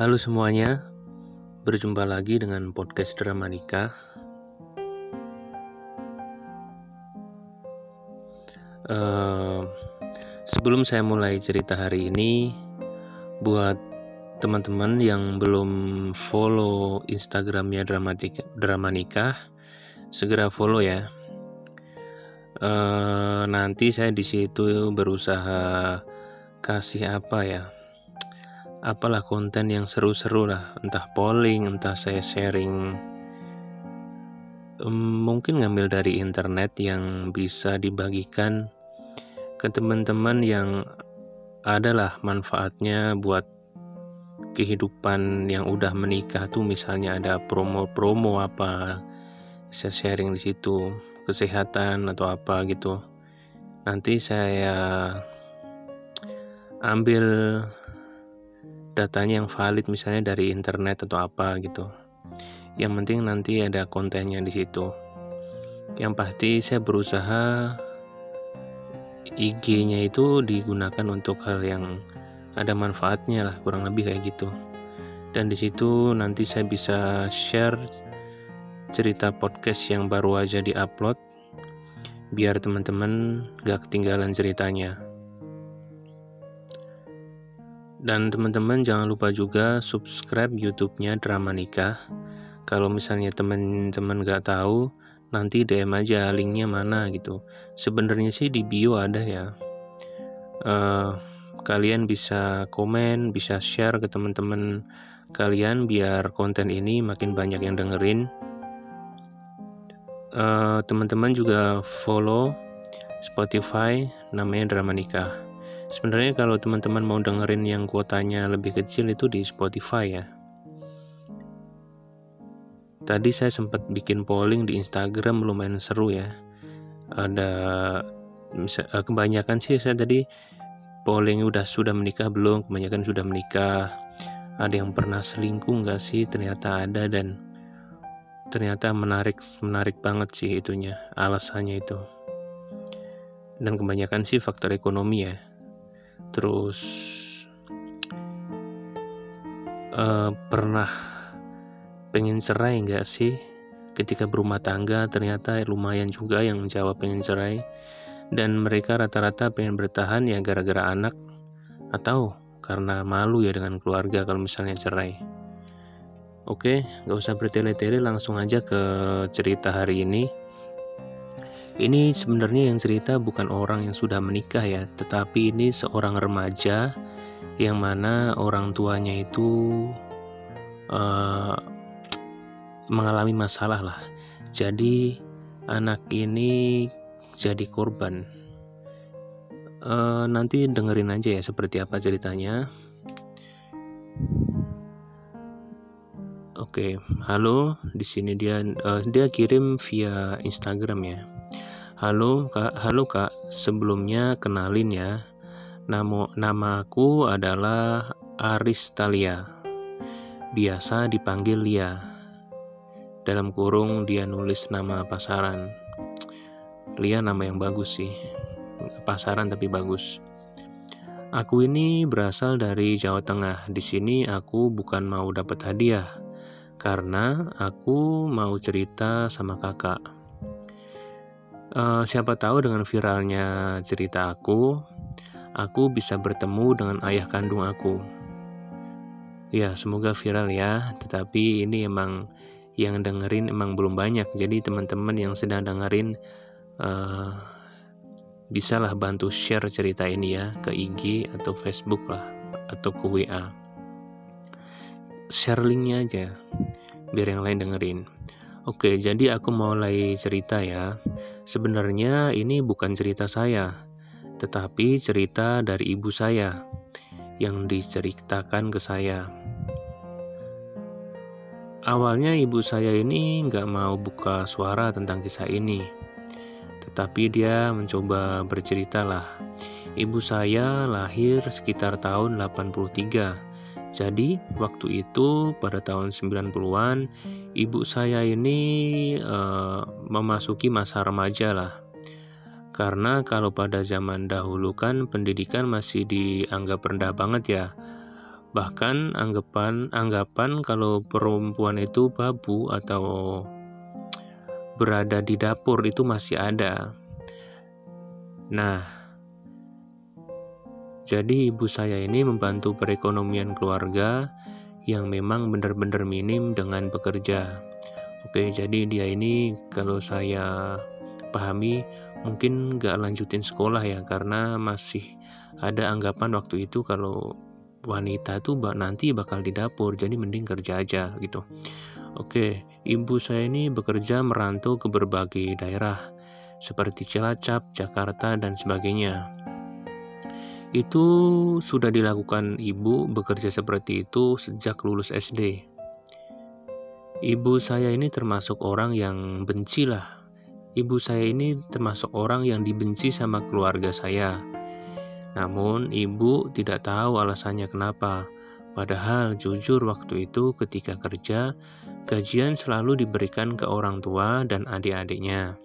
Halo semuanya, berjumpa lagi dengan podcast Drama Nikah. Uh, sebelum saya mulai cerita hari ini, buat teman-teman yang belum follow Instagramnya Drama, Drama Nikah, segera follow ya. Uh, nanti saya di situ berusaha kasih apa ya apalah konten yang seru-seru lah. Entah polling entah saya sharing. Mungkin ngambil dari internet yang bisa dibagikan ke teman-teman yang adalah manfaatnya buat kehidupan yang udah menikah tuh. Misalnya ada promo-promo apa saya sharing di situ kesehatan atau apa gitu. Nanti saya ambil datanya yang valid misalnya dari internet atau apa gitu. Yang penting nanti ada kontennya di situ. Yang pasti saya berusaha IG-nya itu digunakan untuk hal yang ada manfaatnya lah, kurang lebih kayak gitu. Dan di situ nanti saya bisa share cerita podcast yang baru aja di-upload biar teman-teman gak ketinggalan ceritanya. Dan teman-teman jangan lupa juga subscribe YouTube-nya Drama Nikah. Kalau misalnya teman-teman gak tahu, nanti DM aja linknya mana gitu. Sebenarnya sih di bio ada ya. Uh, kalian bisa komen, bisa share ke teman-teman kalian biar konten ini makin banyak yang dengerin. Uh, teman-teman juga follow Spotify namanya Drama Nikah. Sebenarnya kalau teman-teman mau dengerin yang kuotanya lebih kecil itu di Spotify ya. Tadi saya sempat bikin polling di Instagram lumayan seru ya. Ada eh, kebanyakan sih saya tadi polling udah sudah menikah belum, kebanyakan sudah menikah. Ada yang pernah selingkuh nggak sih? Ternyata ada dan ternyata menarik menarik banget sih itunya alasannya itu. Dan kebanyakan sih faktor ekonomi ya terus uh, pernah pengen cerai nggak sih? Ketika berumah tangga ternyata lumayan juga yang jawab pengen cerai. Dan mereka rata-rata pengen bertahan ya gara-gara anak. Atau karena malu ya dengan keluarga kalau misalnya cerai. Oke nggak usah bertele-tele langsung aja ke cerita hari ini ini sebenarnya yang cerita bukan orang yang sudah menikah ya, tetapi ini seorang remaja yang mana orang tuanya itu uh, mengalami masalah lah. Jadi anak ini jadi korban. Uh, nanti dengerin aja ya seperti apa ceritanya. Oke, okay, halo. Di sini dia uh, dia kirim via Instagram ya. Halo kak, halo kak. Sebelumnya kenalin ya. Nama namaku adalah Aristalia. Biasa dipanggil Lia. Dalam kurung dia nulis nama pasaran. Lia nama yang bagus sih. Pasaran tapi bagus. Aku ini berasal dari Jawa Tengah. Di sini aku bukan mau dapat hadiah karena aku mau cerita sama kakak Uh, siapa tahu dengan viralnya cerita aku, aku bisa bertemu dengan ayah kandung aku. Ya, semoga viral ya. Tetapi ini emang yang dengerin emang belum banyak. Jadi teman-teman yang sedang dengerin uh, bisalah bantu share cerita ini ya ke IG atau Facebook lah atau ke WA. Share linknya aja biar yang lain dengerin. Oke, jadi aku mulai cerita ya. Sebenarnya ini bukan cerita saya, tetapi cerita dari ibu saya yang diceritakan ke saya. Awalnya ibu saya ini nggak mau buka suara tentang kisah ini, tetapi dia mencoba bercerita lah. Ibu saya lahir sekitar tahun 83 jadi waktu itu pada tahun 90-an ibu saya ini uh, memasuki masa remaja lah. Karena kalau pada zaman dahulu kan pendidikan masih dianggap rendah banget ya. Bahkan anggapan anggapan kalau perempuan itu babu atau berada di dapur itu masih ada. Nah, jadi ibu saya ini membantu perekonomian keluarga yang memang benar-benar minim dengan bekerja. Oke, jadi dia ini kalau saya pahami mungkin nggak lanjutin sekolah ya karena masih ada anggapan waktu itu kalau wanita tuh nanti bakal di dapur jadi mending kerja aja gitu oke ibu saya ini bekerja merantau ke berbagai daerah seperti Cilacap, Jakarta dan sebagainya itu sudah dilakukan ibu bekerja seperti itu sejak lulus SD ibu saya ini termasuk orang yang benci lah ibu saya ini termasuk orang yang dibenci sama keluarga saya namun ibu tidak tahu alasannya kenapa. Padahal jujur waktu itu ketika kerja, gajian selalu diberikan ke orang tua dan adik-adiknya.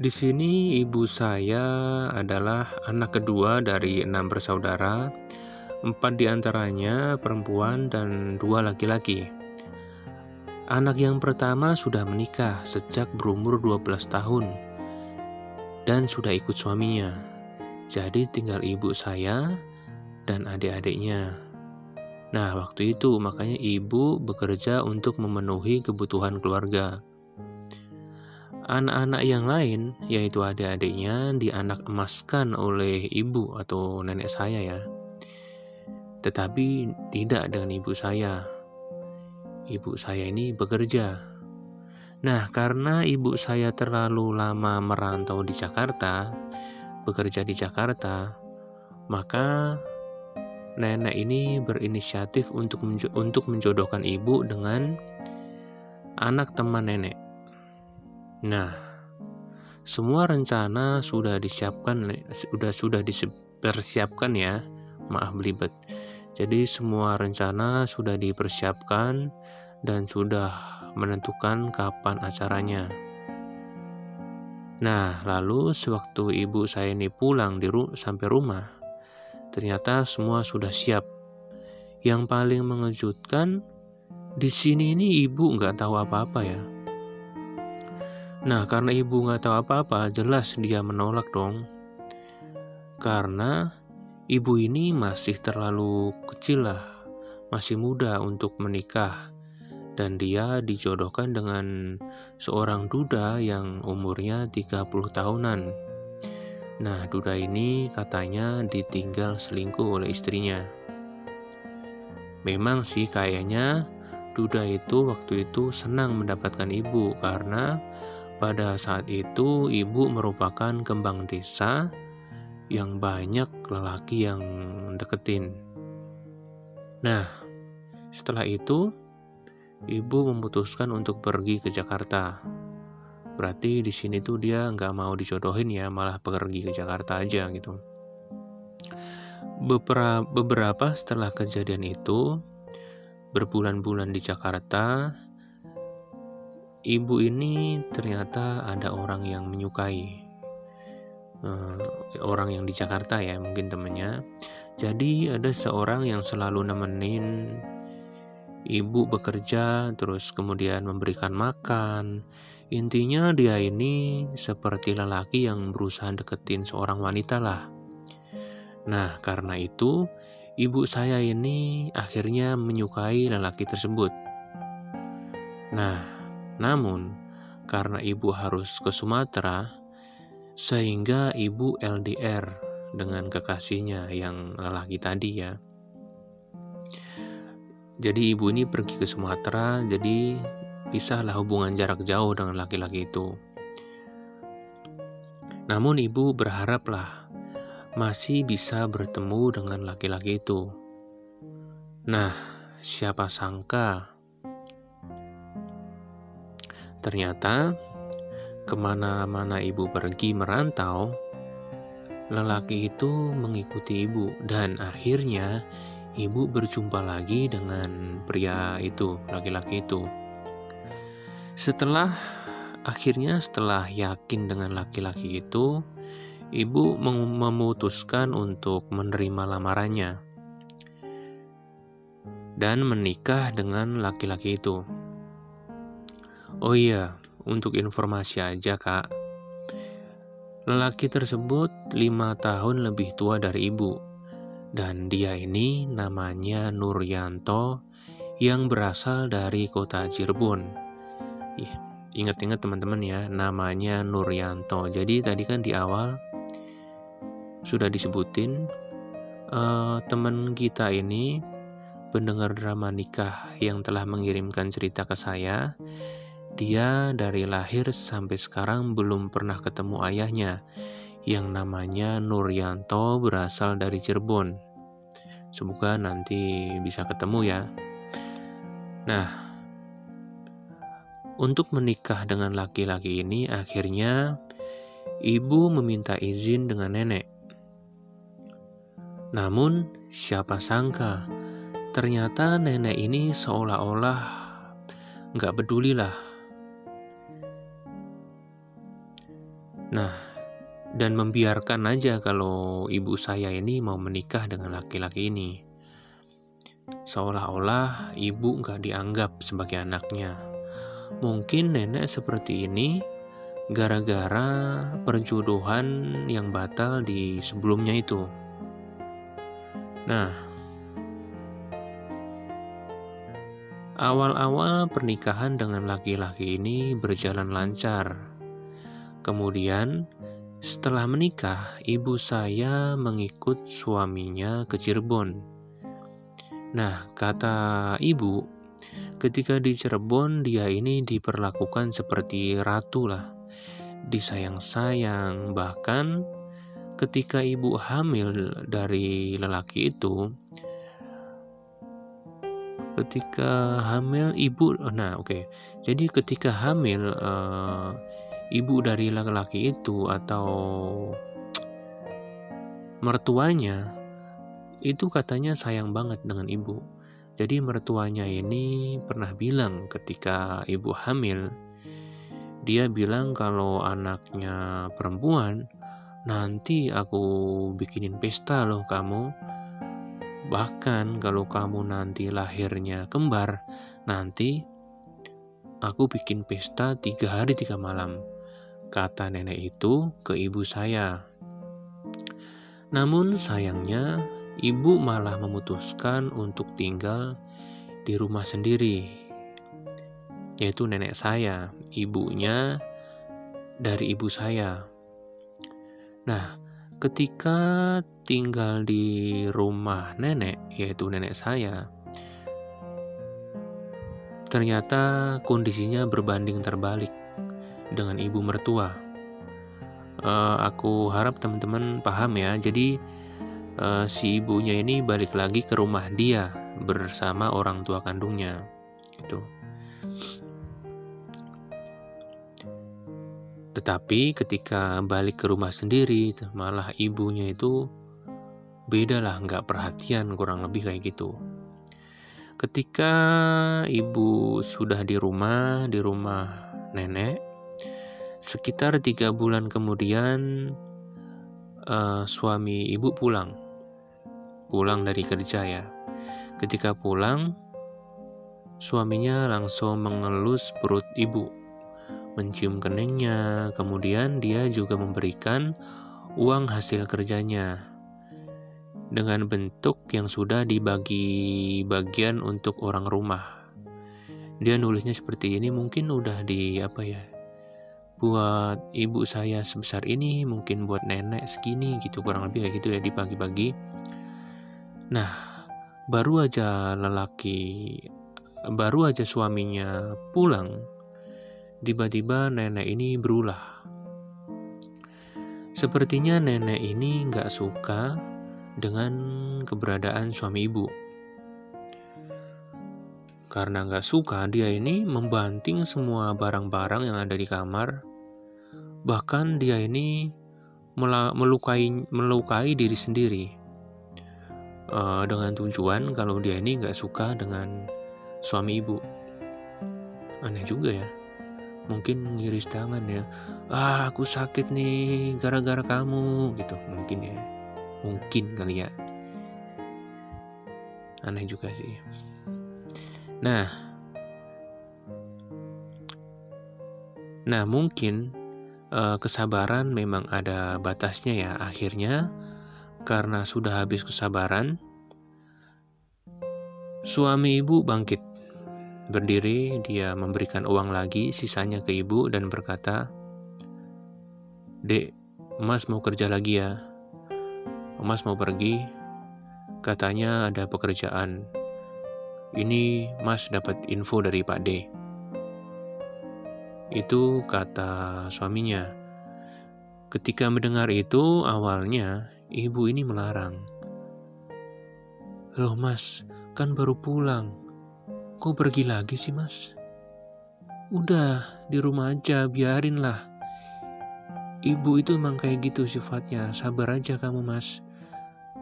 Di sini ibu saya adalah anak kedua dari enam bersaudara, empat di antaranya perempuan dan dua laki-laki. Anak yang pertama sudah menikah sejak berumur 12 tahun dan sudah ikut suaminya. Jadi tinggal ibu saya dan adik-adiknya. Nah, waktu itu makanya ibu bekerja untuk memenuhi kebutuhan keluarga. Anak-anak yang lain, yaitu adik-adiknya, dianak emaskan oleh ibu atau nenek saya ya. Tetapi tidak dengan ibu saya. Ibu saya ini bekerja Nah, karena ibu saya terlalu lama merantau di Jakarta, bekerja di Jakarta, maka nenek ini berinisiatif untuk untuk menjodohkan ibu dengan anak teman nenek. Nah, semua rencana sudah disiapkan sudah sudah dipersiapkan ya. Maaf belibet. Jadi semua rencana sudah dipersiapkan dan sudah menentukan kapan acaranya. Nah, lalu sewaktu ibu saya ini pulang di ru sampai rumah, ternyata semua sudah siap. Yang paling mengejutkan, di sini ini ibu nggak tahu apa-apa ya. Nah, karena ibu nggak tahu apa-apa, jelas dia menolak dong. Karena ibu ini masih terlalu kecil lah, masih muda untuk menikah dan dia dijodohkan dengan seorang duda yang umurnya 30 tahunan. Nah, duda ini katanya ditinggal selingkuh oleh istrinya. Memang sih kayaknya duda itu waktu itu senang mendapatkan ibu karena pada saat itu ibu merupakan kembang desa yang banyak lelaki yang deketin. Nah, setelah itu ibu memutuskan untuk pergi ke Jakarta. Berarti di sini tuh dia nggak mau dijodohin ya, malah pergi ke Jakarta aja gitu. Beberapa, beberapa setelah kejadian itu, berbulan-bulan di Jakarta, ibu ini ternyata ada orang yang menyukai. Uh, orang yang di Jakarta ya, mungkin temennya. Jadi ada seorang yang selalu nemenin ibu bekerja, terus kemudian memberikan makan. Intinya dia ini seperti lelaki yang berusaha deketin seorang wanita lah. Nah, karena itu ibu saya ini akhirnya menyukai lelaki tersebut. Nah, namun karena ibu harus ke Sumatera, sehingga ibu LDR dengan kekasihnya yang lelaki tadi ya. Jadi ibu ini pergi ke Sumatera, jadi pisahlah hubungan jarak jauh dengan laki-laki itu. Namun ibu berharaplah masih bisa bertemu dengan laki-laki itu. Nah, siapa sangka ternyata ke mana-mana ibu pergi merantau, lelaki itu mengikuti ibu dan akhirnya ibu berjumpa lagi dengan pria itu, laki-laki itu. Setelah akhirnya setelah yakin dengan laki-laki itu, ibu memutuskan untuk menerima lamarannya dan menikah dengan laki-laki itu. Oh iya, untuk informasi aja kak, lelaki tersebut lima tahun lebih tua dari ibu, dan dia ini namanya Nuryanto yang berasal dari kota Cirebon. Ingat-ingat teman-teman ya, namanya Nuryanto. Jadi tadi kan di awal sudah disebutin uh, teman kita ini pendengar drama nikah yang telah mengirimkan cerita ke saya, dia dari lahir sampai sekarang belum pernah ketemu ayahnya yang namanya Nuryanto berasal dari Cirebon. Semoga nanti bisa ketemu ya. Nah, untuk menikah dengan laki-laki ini akhirnya ibu meminta izin dengan nenek. Namun, siapa sangka Ternyata nenek ini seolah-olah nggak peduli Nah, dan membiarkan aja kalau ibu saya ini mau menikah dengan laki-laki ini. Seolah-olah ibu nggak dianggap sebagai anaknya. Mungkin nenek seperti ini gara-gara perjodohan yang batal di sebelumnya itu. Nah, Awal-awal pernikahan dengan laki-laki ini berjalan lancar. Kemudian, setelah menikah, ibu saya mengikut suaminya ke Cirebon. Nah, kata ibu, ketika di Cirebon dia ini diperlakukan seperti ratu lah. Disayang-sayang, bahkan ketika ibu hamil dari lelaki itu, ketika hamil ibu nah oke okay. jadi ketika hamil uh, ibu dari laki-laki itu atau mertuanya itu katanya sayang banget dengan ibu jadi mertuanya ini pernah bilang ketika ibu hamil dia bilang kalau anaknya perempuan nanti aku bikinin pesta loh kamu Bahkan kalau kamu nanti lahirnya kembar, nanti aku bikin pesta tiga hari tiga malam. Kata nenek itu ke ibu saya. Namun sayangnya, ibu malah memutuskan untuk tinggal di rumah sendiri. Yaitu nenek saya, ibunya dari ibu saya. Nah, Ketika tinggal di rumah nenek, yaitu nenek saya, ternyata kondisinya berbanding terbalik dengan ibu mertua. Uh, aku harap teman-teman paham ya. Jadi uh, si ibunya ini balik lagi ke rumah dia bersama orang tua kandungnya. Gitu. Tetapi ketika balik ke rumah sendiri, malah ibunya itu beda lah, nggak perhatian kurang lebih kayak gitu. Ketika ibu sudah di rumah, di rumah nenek, sekitar tiga bulan kemudian uh, suami ibu pulang, pulang dari kerja ya. Ketika pulang, suaminya langsung mengelus perut ibu mencium keningnya, kemudian dia juga memberikan uang hasil kerjanya dengan bentuk yang sudah dibagi bagian untuk orang rumah. Dia nulisnya seperti ini mungkin udah di apa ya? Buat ibu saya sebesar ini, mungkin buat nenek segini gitu kurang lebih kayak gitu ya dibagi-bagi. Nah, baru aja lelaki baru aja suaminya pulang Tiba-tiba nenek ini berulah. Sepertinya nenek ini nggak suka dengan keberadaan suami ibu. Karena nggak suka, dia ini membanting semua barang-barang yang ada di kamar. Bahkan dia ini melukai melukai diri sendiri. Uh, dengan tujuan kalau dia ini nggak suka dengan suami ibu. Aneh juga ya. Mungkin ngiris tangan ya. Ah aku sakit nih gara-gara kamu gitu. Mungkin ya. Mungkin kali ya. Aneh juga sih. Nah. Nah mungkin eh, kesabaran memang ada batasnya ya akhirnya karena sudah habis kesabaran suami ibu bangkit Berdiri, dia memberikan uang lagi, sisanya ke ibu, dan berkata, Dek, Mas mau kerja lagi ya. Mas mau pergi, katanya ada pekerjaan. Ini Mas dapat info dari Pak D. Itu kata suaminya. Ketika mendengar itu, awalnya ibu ini melarang. Loh mas, kan baru pulang. Kok pergi lagi sih mas? Udah, di rumah aja, biarinlah. Ibu itu emang kayak gitu sifatnya, sabar aja kamu mas.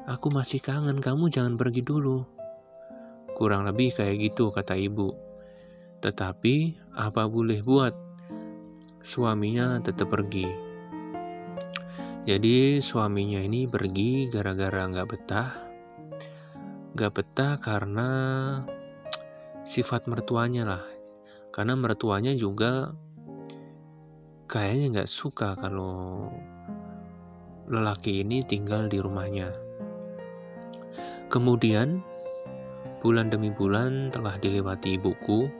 Aku masih kangen, kamu jangan pergi dulu. Kurang lebih kayak gitu kata ibu. Tetapi, apa boleh buat? Suaminya tetap pergi. Jadi suaminya ini pergi gara-gara nggak betah. Nggak betah karena sifat mertuanya lah karena mertuanya juga kayaknya nggak suka kalau lelaki ini tinggal di rumahnya kemudian bulan demi bulan telah dilewati ibuku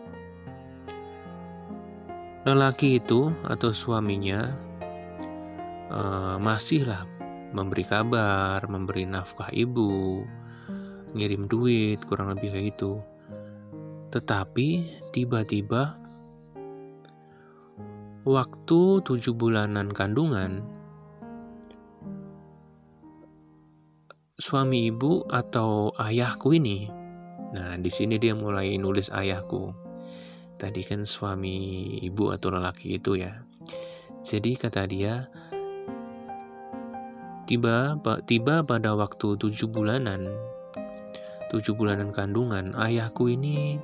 lelaki itu atau suaminya uh, masihlah memberi kabar, memberi nafkah ibu, ngirim duit, kurang lebih kayak gitu. Tetapi tiba-tiba waktu tujuh bulanan kandungan, suami ibu atau ayahku ini, nah di sini dia mulai nulis ayahku. Tadi kan suami ibu atau lelaki itu ya. Jadi kata dia, tiba tiba pada waktu tujuh bulanan, tujuh bulanan kandungan, ayahku ini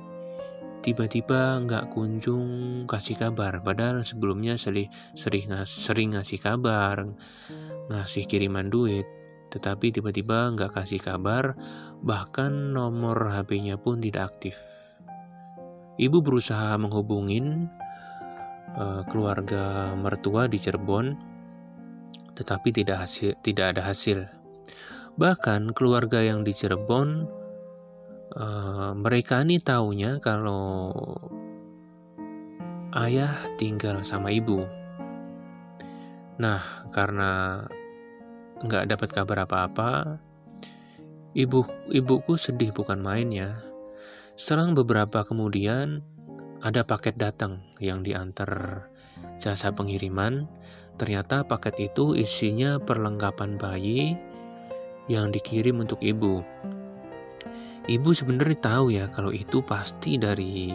tiba-tiba nggak kunjung kasih kabar padahal sebelumnya sering sering sering ngasih kabar ngasih kiriman duit tetapi tiba-tiba nggak kasih kabar bahkan nomor HP-nya pun tidak aktif ibu berusaha menghubungin uh, keluarga mertua di Cirebon tetapi tidak hasil tidak ada hasil bahkan keluarga yang di Cirebon uh, mereka ini taunya kalau ayah tinggal sama ibu. Nah, karena nggak dapat kabar apa-apa, ibu ibuku sedih bukan main ya. Selang beberapa kemudian ada paket datang yang diantar jasa pengiriman. Ternyata paket itu isinya perlengkapan bayi yang dikirim untuk ibu. Ibu sebenarnya tahu ya kalau itu pasti dari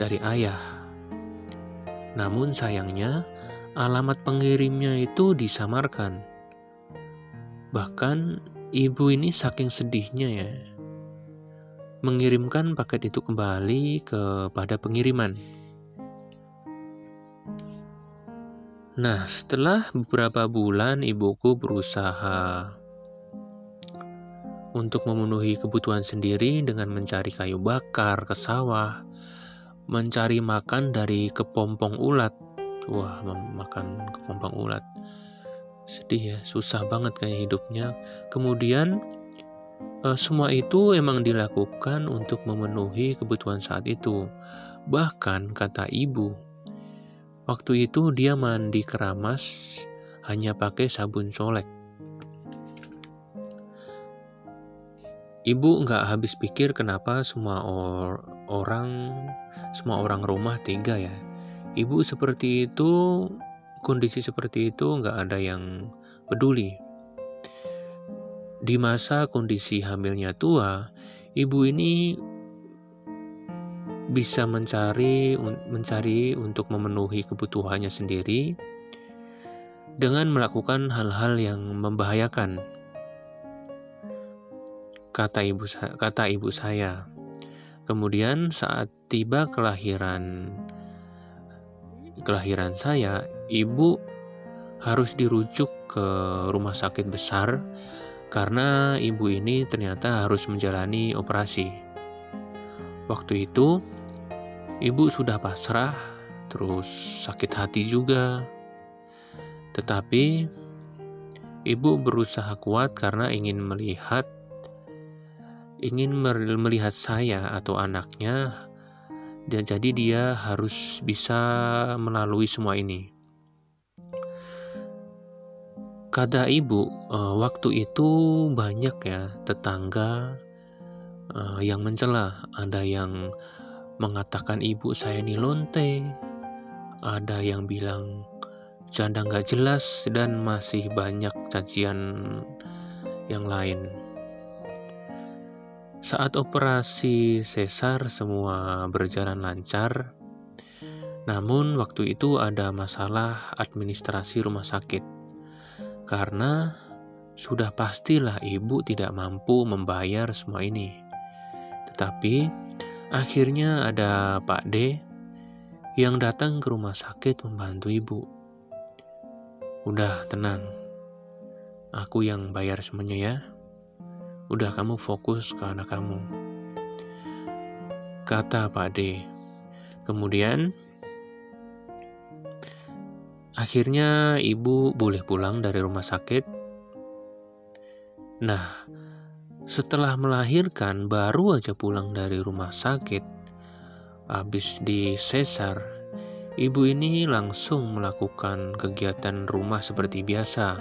dari ayah. Namun sayangnya alamat pengirimnya itu disamarkan. Bahkan ibu ini saking sedihnya ya mengirimkan paket itu kembali kepada pengiriman. Nah, setelah beberapa bulan ibuku berusaha untuk memenuhi kebutuhan sendiri dengan mencari kayu bakar ke sawah, mencari makan dari kepompong ulat. Wah, makan kepompong ulat. Sedih ya, susah banget kayak hidupnya. Kemudian eh, semua itu emang dilakukan untuk memenuhi kebutuhan saat itu. Bahkan kata ibu, waktu itu dia mandi keramas hanya pakai sabun colek Ibu nggak habis pikir kenapa semua or orang semua orang rumah tega ya. Ibu seperti itu, kondisi seperti itu nggak ada yang peduli. Di masa kondisi hamilnya tua, ibu ini bisa mencari mencari untuk memenuhi kebutuhannya sendiri dengan melakukan hal-hal yang membahayakan kata ibu kata ibu saya. Kemudian saat tiba kelahiran kelahiran saya, ibu harus dirujuk ke rumah sakit besar karena ibu ini ternyata harus menjalani operasi. Waktu itu, ibu sudah pasrah, terus sakit hati juga. Tetapi, ibu berusaha kuat karena ingin melihat ingin melihat saya atau anaknya dan jadi dia harus bisa melalui semua ini. Kata ibu, uh, waktu itu banyak ya tetangga uh, yang mencela. Ada yang mengatakan ibu saya ini lonte, ada yang bilang janda nggak jelas dan masih banyak cacian yang lain. Saat operasi sesar semua berjalan lancar, namun waktu itu ada masalah administrasi rumah sakit karena sudah pastilah ibu tidak mampu membayar semua ini. Tetapi akhirnya ada Pak D yang datang ke rumah sakit membantu ibu. Udah tenang, aku yang bayar semuanya ya. Udah kamu fokus ke anak kamu. Kata Pak D. Kemudian Akhirnya ibu boleh pulang dari rumah sakit. Nah, setelah melahirkan baru aja pulang dari rumah sakit, habis di sesar, ibu ini langsung melakukan kegiatan rumah seperti biasa.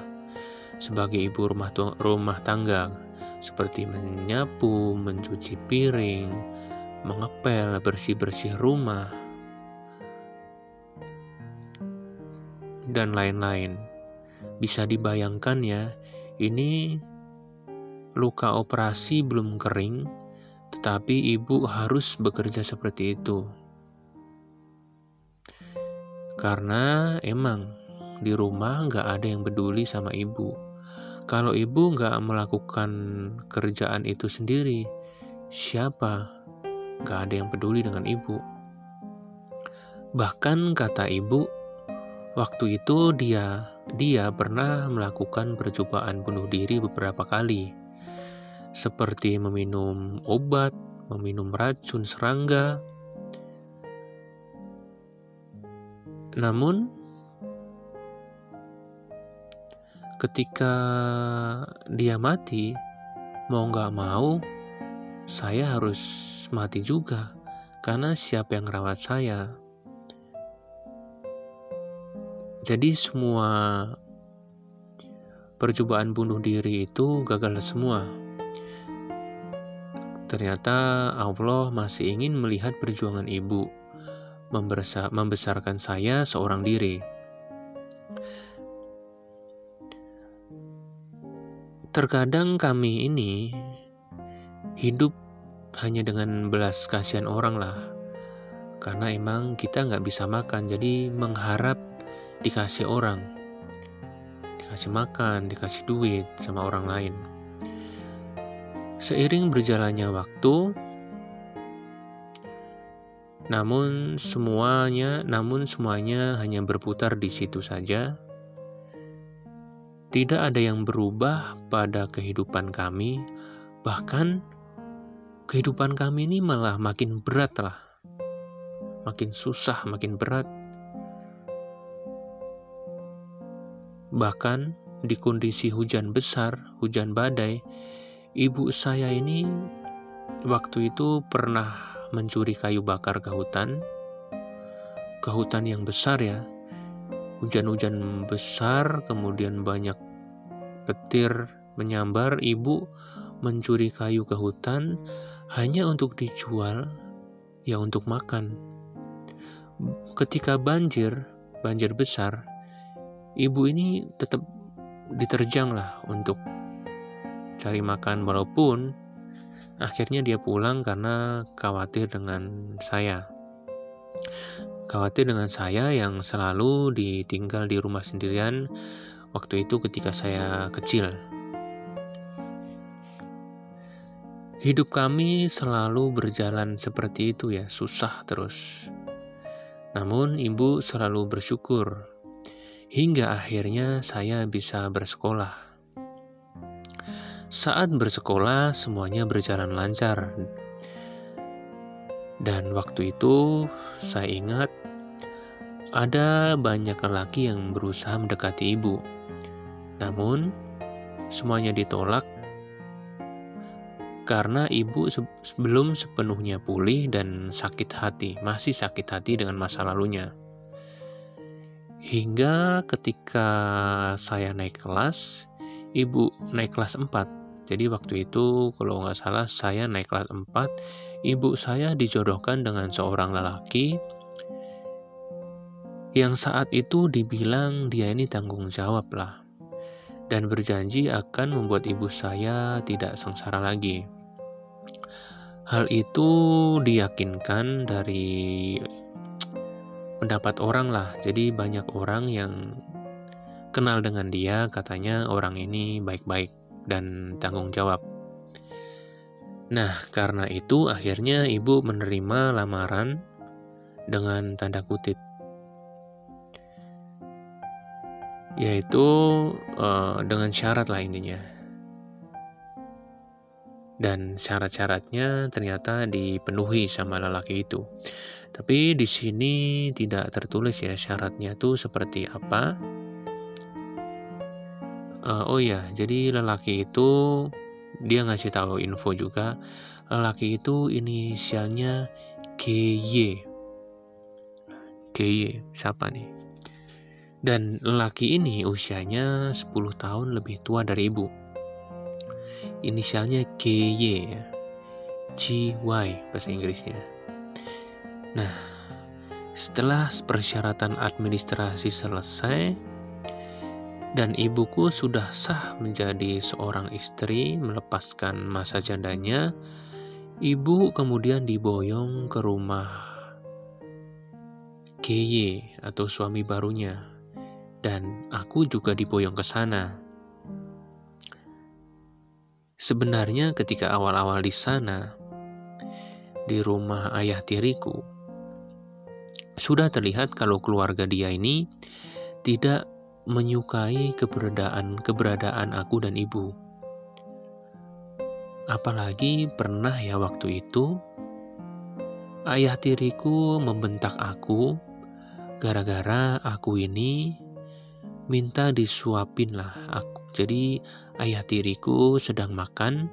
Sebagai ibu rumah rumah tangga seperti menyapu, mencuci piring, mengepel, bersih-bersih rumah, dan lain-lain. Bisa dibayangkan ya, ini luka operasi belum kering, tetapi ibu harus bekerja seperti itu. Karena emang di rumah nggak ada yang peduli sama ibu. Kalau ibu nggak melakukan kerjaan itu sendiri, siapa? Nggak ada yang peduli dengan ibu. Bahkan kata ibu, Waktu itu dia dia pernah melakukan percobaan bunuh diri beberapa kali. Seperti meminum obat, meminum racun serangga. Namun ketika dia mati, mau nggak mau, saya harus mati juga. Karena siapa yang rawat saya? Jadi semua percobaan bunuh diri itu gagal semua. Ternyata Allah masih ingin melihat perjuangan ibu membesarkan saya seorang diri. Terkadang kami ini hidup hanya dengan belas kasihan orang lah. Karena emang kita nggak bisa makan, jadi mengharap dikasih orang, dikasih makan, dikasih duit sama orang lain. Seiring berjalannya waktu, namun semuanya, namun semuanya hanya berputar di situ saja. Tidak ada yang berubah pada kehidupan kami, bahkan kehidupan kami ini malah makin berat lah, makin susah, makin berat Bahkan di kondisi hujan besar, hujan badai, ibu saya ini waktu itu pernah mencuri kayu bakar ke hutan. Ke hutan yang besar ya. Hujan-hujan besar, kemudian banyak petir menyambar, ibu mencuri kayu ke hutan hanya untuk dijual, ya untuk makan. Ketika banjir, banjir besar, ibu ini tetap diterjang lah untuk cari makan walaupun akhirnya dia pulang karena khawatir dengan saya. Khawatir dengan saya yang selalu ditinggal di rumah sendirian waktu itu ketika saya kecil. Hidup kami selalu berjalan seperti itu ya susah terus. Namun ibu selalu bersyukur hingga akhirnya saya bisa bersekolah. Saat bersekolah semuanya berjalan lancar. Dan waktu itu saya ingat ada banyak lelaki yang berusaha mendekati ibu. Namun semuanya ditolak karena ibu belum sepenuhnya pulih dan sakit hati, masih sakit hati dengan masa lalunya. Hingga ketika saya naik kelas, ibu naik kelas 4. Jadi waktu itu kalau nggak salah saya naik kelas 4, ibu saya dijodohkan dengan seorang lelaki yang saat itu dibilang dia ini tanggung jawab lah dan berjanji akan membuat ibu saya tidak sengsara lagi. Hal itu diyakinkan dari pendapat orang lah. Jadi banyak orang yang kenal dengan dia katanya orang ini baik-baik dan tanggung jawab. Nah, karena itu akhirnya ibu menerima lamaran dengan tanda kutip. Yaitu uh, dengan syarat lah intinya dan syarat-syaratnya ternyata dipenuhi sama lelaki itu. Tapi di sini tidak tertulis ya syaratnya itu seperti apa. Uh, oh ya, jadi lelaki itu dia ngasih tahu info juga. Lelaki itu inisialnya KY. KY, siapa nih? Dan lelaki ini usianya 10 tahun lebih tua dari ibu inisialnya KY ya. GY bahasa Inggrisnya. Nah, setelah persyaratan administrasi selesai dan ibuku sudah sah menjadi seorang istri melepaskan masa jandanya, ibu kemudian diboyong ke rumah KY atau suami barunya dan aku juga diboyong ke sana. Sebenarnya ketika awal-awal di sana, di rumah ayah tiriku, sudah terlihat kalau keluarga dia ini tidak menyukai keberadaan keberadaan aku dan ibu. Apalagi pernah ya waktu itu ayah tiriku membentak aku gara-gara aku ini minta disuapin lah aku jadi ayah tiriku sedang makan.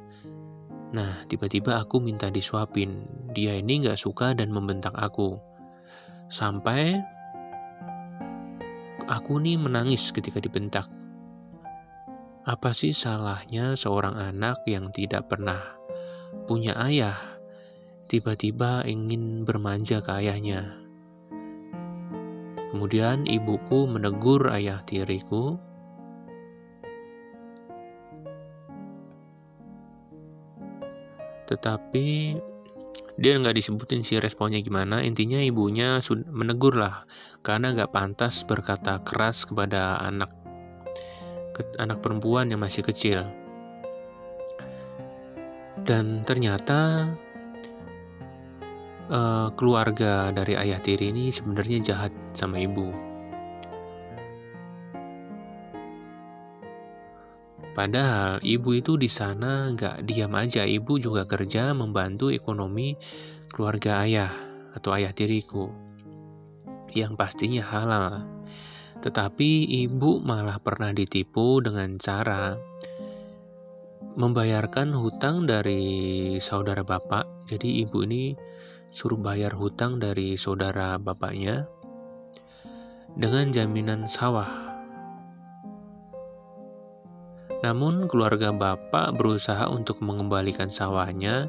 Nah, tiba-tiba aku minta disuapin. Dia ini nggak suka dan membentak aku. Sampai aku nih menangis ketika dibentak. Apa sih salahnya seorang anak yang tidak pernah punya ayah, tiba-tiba ingin bermanja ke ayahnya? Kemudian ibuku menegur ayah tiriku tetapi dia nggak disebutin sih responnya gimana. Intinya ibunya menegur lah. Karena nggak pantas berkata keras kepada anak ke, anak perempuan yang masih kecil. Dan ternyata uh, keluarga dari ayah tiri ini sebenarnya jahat sama ibu Padahal ibu itu di sana nggak diam aja, ibu juga kerja membantu ekonomi keluarga ayah atau ayah tiriku yang pastinya halal. Tetapi ibu malah pernah ditipu dengan cara membayarkan hutang dari saudara bapak. Jadi ibu ini suruh bayar hutang dari saudara bapaknya dengan jaminan sawah namun keluarga bapak berusaha untuk mengembalikan sawahnya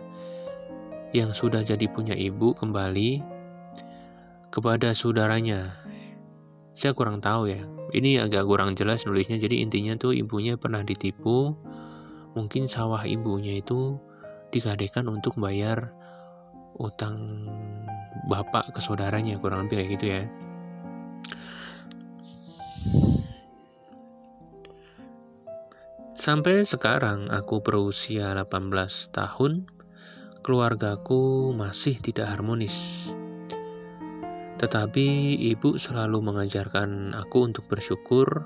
yang sudah jadi punya ibu kembali kepada saudaranya. Saya kurang tahu ya. Ini agak kurang jelas nulisnya. Jadi intinya tuh ibunya pernah ditipu. Mungkin sawah ibunya itu digadekan untuk bayar utang bapak ke saudaranya kurang lebih kayak gitu ya. Sampai sekarang aku berusia 18 tahun, keluargaku masih tidak harmonis. Tetapi ibu selalu mengajarkan aku untuk bersyukur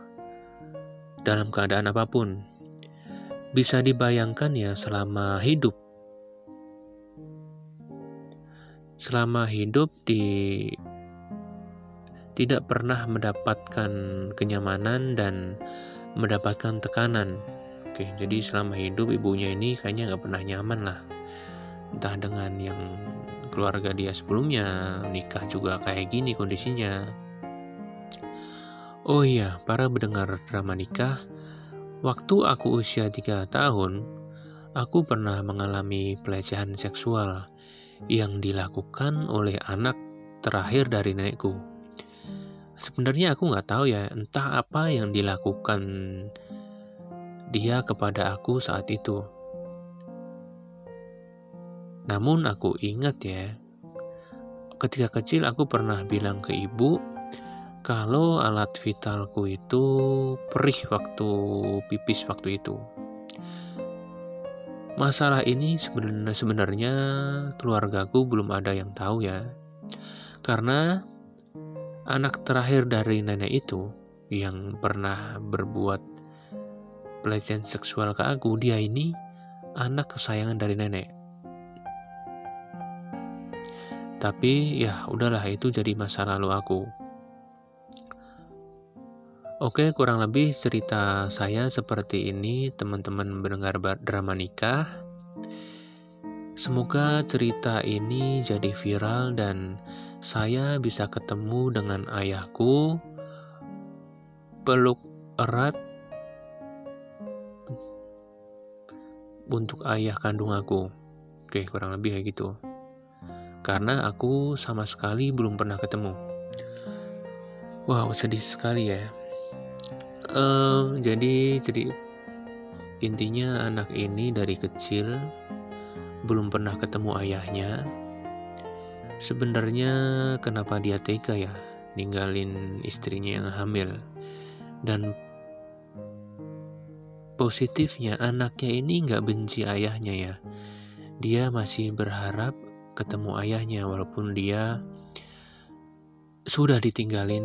dalam keadaan apa pun. Bisa dibayangkan ya selama hidup. Selama hidup di tidak pernah mendapatkan kenyamanan dan mendapatkan tekanan. Oke, jadi selama hidup ibunya ini kayaknya nggak pernah nyaman lah. Entah dengan yang keluarga dia sebelumnya, nikah juga kayak gini kondisinya. Oh iya, para pendengar drama nikah, waktu aku usia 3 tahun, aku pernah mengalami pelecehan seksual yang dilakukan oleh anak terakhir dari nenekku. Sebenarnya aku nggak tahu ya, entah apa yang dilakukan dia kepada aku saat itu. Namun aku ingat ya, ketika kecil aku pernah bilang ke ibu kalau alat vitalku itu perih waktu pipis waktu itu. Masalah ini sebenarnya sebenarnya keluargaku belum ada yang tahu ya. Karena anak terakhir dari nenek itu yang pernah berbuat pelecehan seksual ke aku, dia ini anak kesayangan dari nenek. Tapi ya udahlah itu jadi masa lalu aku. Oke, kurang lebih cerita saya seperti ini, teman-teman mendengar drama nikah. Semoga cerita ini jadi viral dan saya bisa ketemu dengan ayahku, peluk erat untuk ayah kandung aku. Oke, kurang lebih kayak gitu karena aku sama sekali belum pernah ketemu. Wow, sedih sekali ya. Uh, jadi, jadi intinya anak ini dari kecil belum pernah ketemu ayahnya. Sebenarnya kenapa dia tega ya ninggalin istrinya yang hamil dan positifnya anaknya ini nggak benci ayahnya ya. Dia masih berharap ketemu ayahnya walaupun dia sudah ditinggalin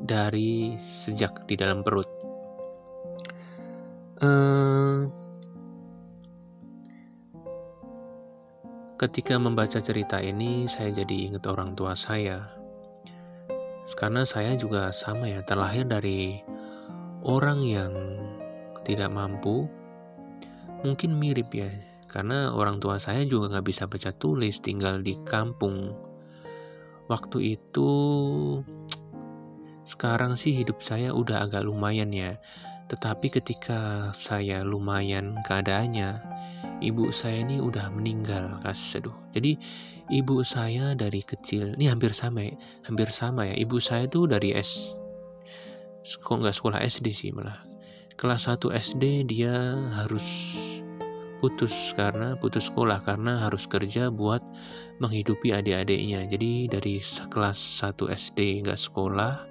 dari sejak di dalam perut. Uh, ketika membaca cerita ini, saya jadi ingat orang tua saya. Karena saya juga sama ya, terlahir dari orang yang tidak mampu. Mungkin mirip ya, karena orang tua saya juga nggak bisa baca tulis tinggal di kampung. Waktu itu sekarang sih hidup saya udah agak lumayan ya. Tetapi ketika saya lumayan keadaannya ibu saya ini udah meninggal kas aduh. Jadi ibu saya dari kecil ini hampir sama ya, hampir sama ya. Ibu saya tuh dari S kok nggak sekolah SD sih malah kelas 1 SD dia harus putus karena putus sekolah karena harus kerja buat menghidupi adik-adiknya. Jadi dari kelas 1 SD nggak sekolah,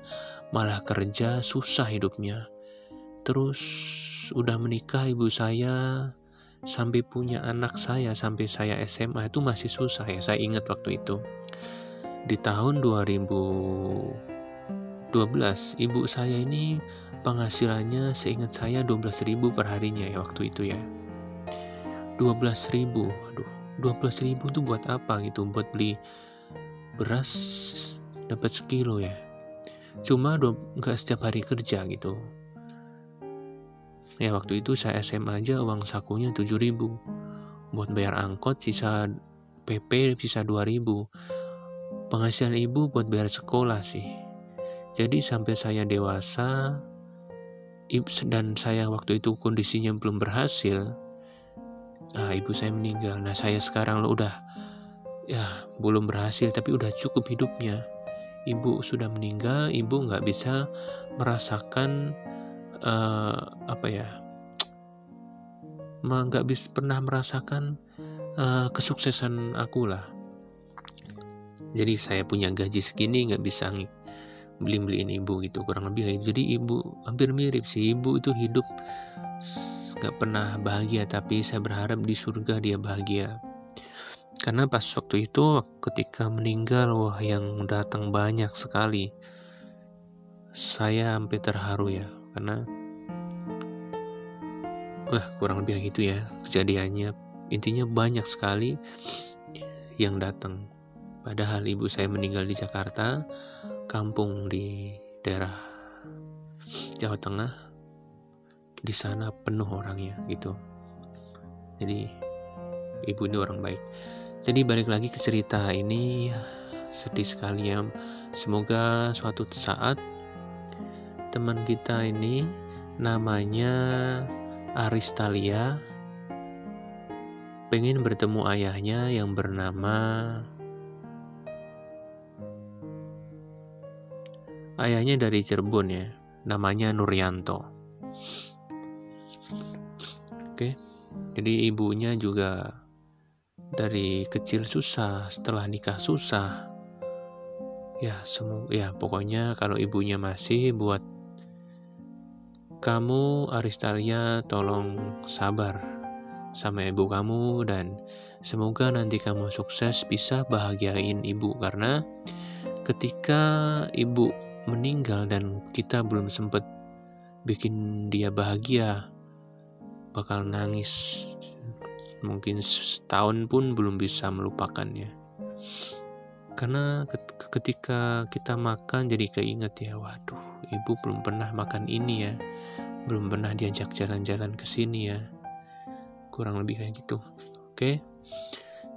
malah kerja susah hidupnya. Terus udah menikah ibu saya sampai punya anak saya sampai saya SMA itu masih susah ya. Saya ingat waktu itu. Di tahun 2012 ibu saya ini penghasilannya seingat saya 12.000 per harinya ya waktu itu ya. 12 ribu aduh 12 ribu tuh buat apa gitu? Buat beli beras dapat sekilo ya. Cuma nggak setiap hari kerja gitu. Ya waktu itu saya SMA aja uang sakunya 7 ribu. Buat bayar angkot sisa PP sisa 2 ribu. Penghasilan ibu buat bayar sekolah sih. Jadi sampai saya dewasa dan saya waktu itu kondisinya belum berhasil. Nah, ibu saya meninggal. Nah saya sekarang lo udah ya belum berhasil tapi udah cukup hidupnya. Ibu sudah meninggal ibu nggak bisa merasakan uh, apa ya nggak bisa pernah merasakan uh, kesuksesan aku lah. Jadi saya punya gaji segini nggak bisa beli beliin ibu gitu kurang lebih jadi ibu hampir mirip sih. Ibu itu hidup gak pernah bahagia tapi saya berharap di surga dia bahagia. Karena pas waktu itu ketika meninggal wah yang datang banyak sekali. Saya hampir terharu ya karena wah kurang lebih gitu ya kejadiannya. Intinya banyak sekali yang datang padahal ibu saya meninggal di Jakarta kampung di daerah Jawa Tengah di sana penuh orangnya gitu. Jadi ibu ini orang baik. Jadi balik lagi ke cerita ini sedih sekali ya. Semoga suatu saat teman kita ini namanya Aristalia pengen bertemu ayahnya yang bernama ayahnya dari Cirebon ya namanya Nuryanto oke jadi ibunya juga dari kecil susah, setelah nikah susah. Ya, semua ya pokoknya kalau ibunya masih buat kamu Aristalia tolong sabar sama ibu kamu dan semoga nanti kamu sukses bisa bahagiain ibu karena ketika ibu meninggal dan kita belum sempat bikin dia bahagia. Bakal nangis mungkin setahun pun belum bisa melupakannya. Karena ketika kita makan jadi keinget ya waduh ibu belum pernah makan ini ya. Belum pernah diajak jalan-jalan ke sini ya. Kurang lebih kayak gitu. Oke?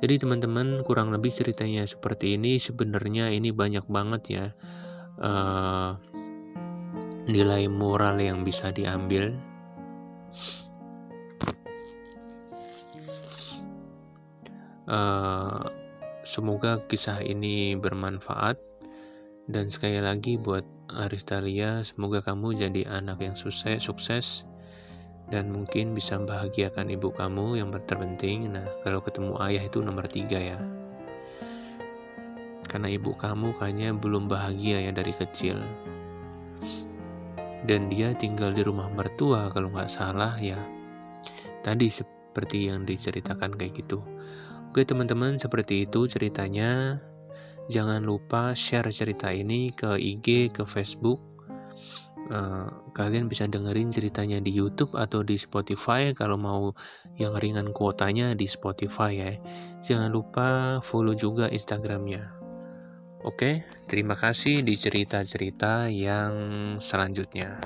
Jadi teman-teman kurang lebih ceritanya seperti ini. Sebenarnya ini banyak banget ya uh, nilai moral yang bisa diambil. Uh, semoga kisah ini bermanfaat. Dan sekali lagi buat Aristalia semoga kamu jadi anak yang sukses sukses. Dan mungkin bisa membahagiakan ibu kamu yang terpenting. Nah kalau ketemu ayah itu nomor tiga ya karena ibu kamu kayaknya belum bahagia ya dari kecil dan dia tinggal di rumah mertua kalau nggak salah ya tadi seperti yang diceritakan kayak gitu Oke teman-teman, seperti itu ceritanya. Jangan lupa share cerita ini ke IG, ke Facebook. Uh, kalian bisa dengerin ceritanya di YouTube atau di Spotify kalau mau yang ringan kuotanya di Spotify ya. Jangan lupa follow juga Instagramnya. Oke, terima kasih di cerita-cerita yang selanjutnya.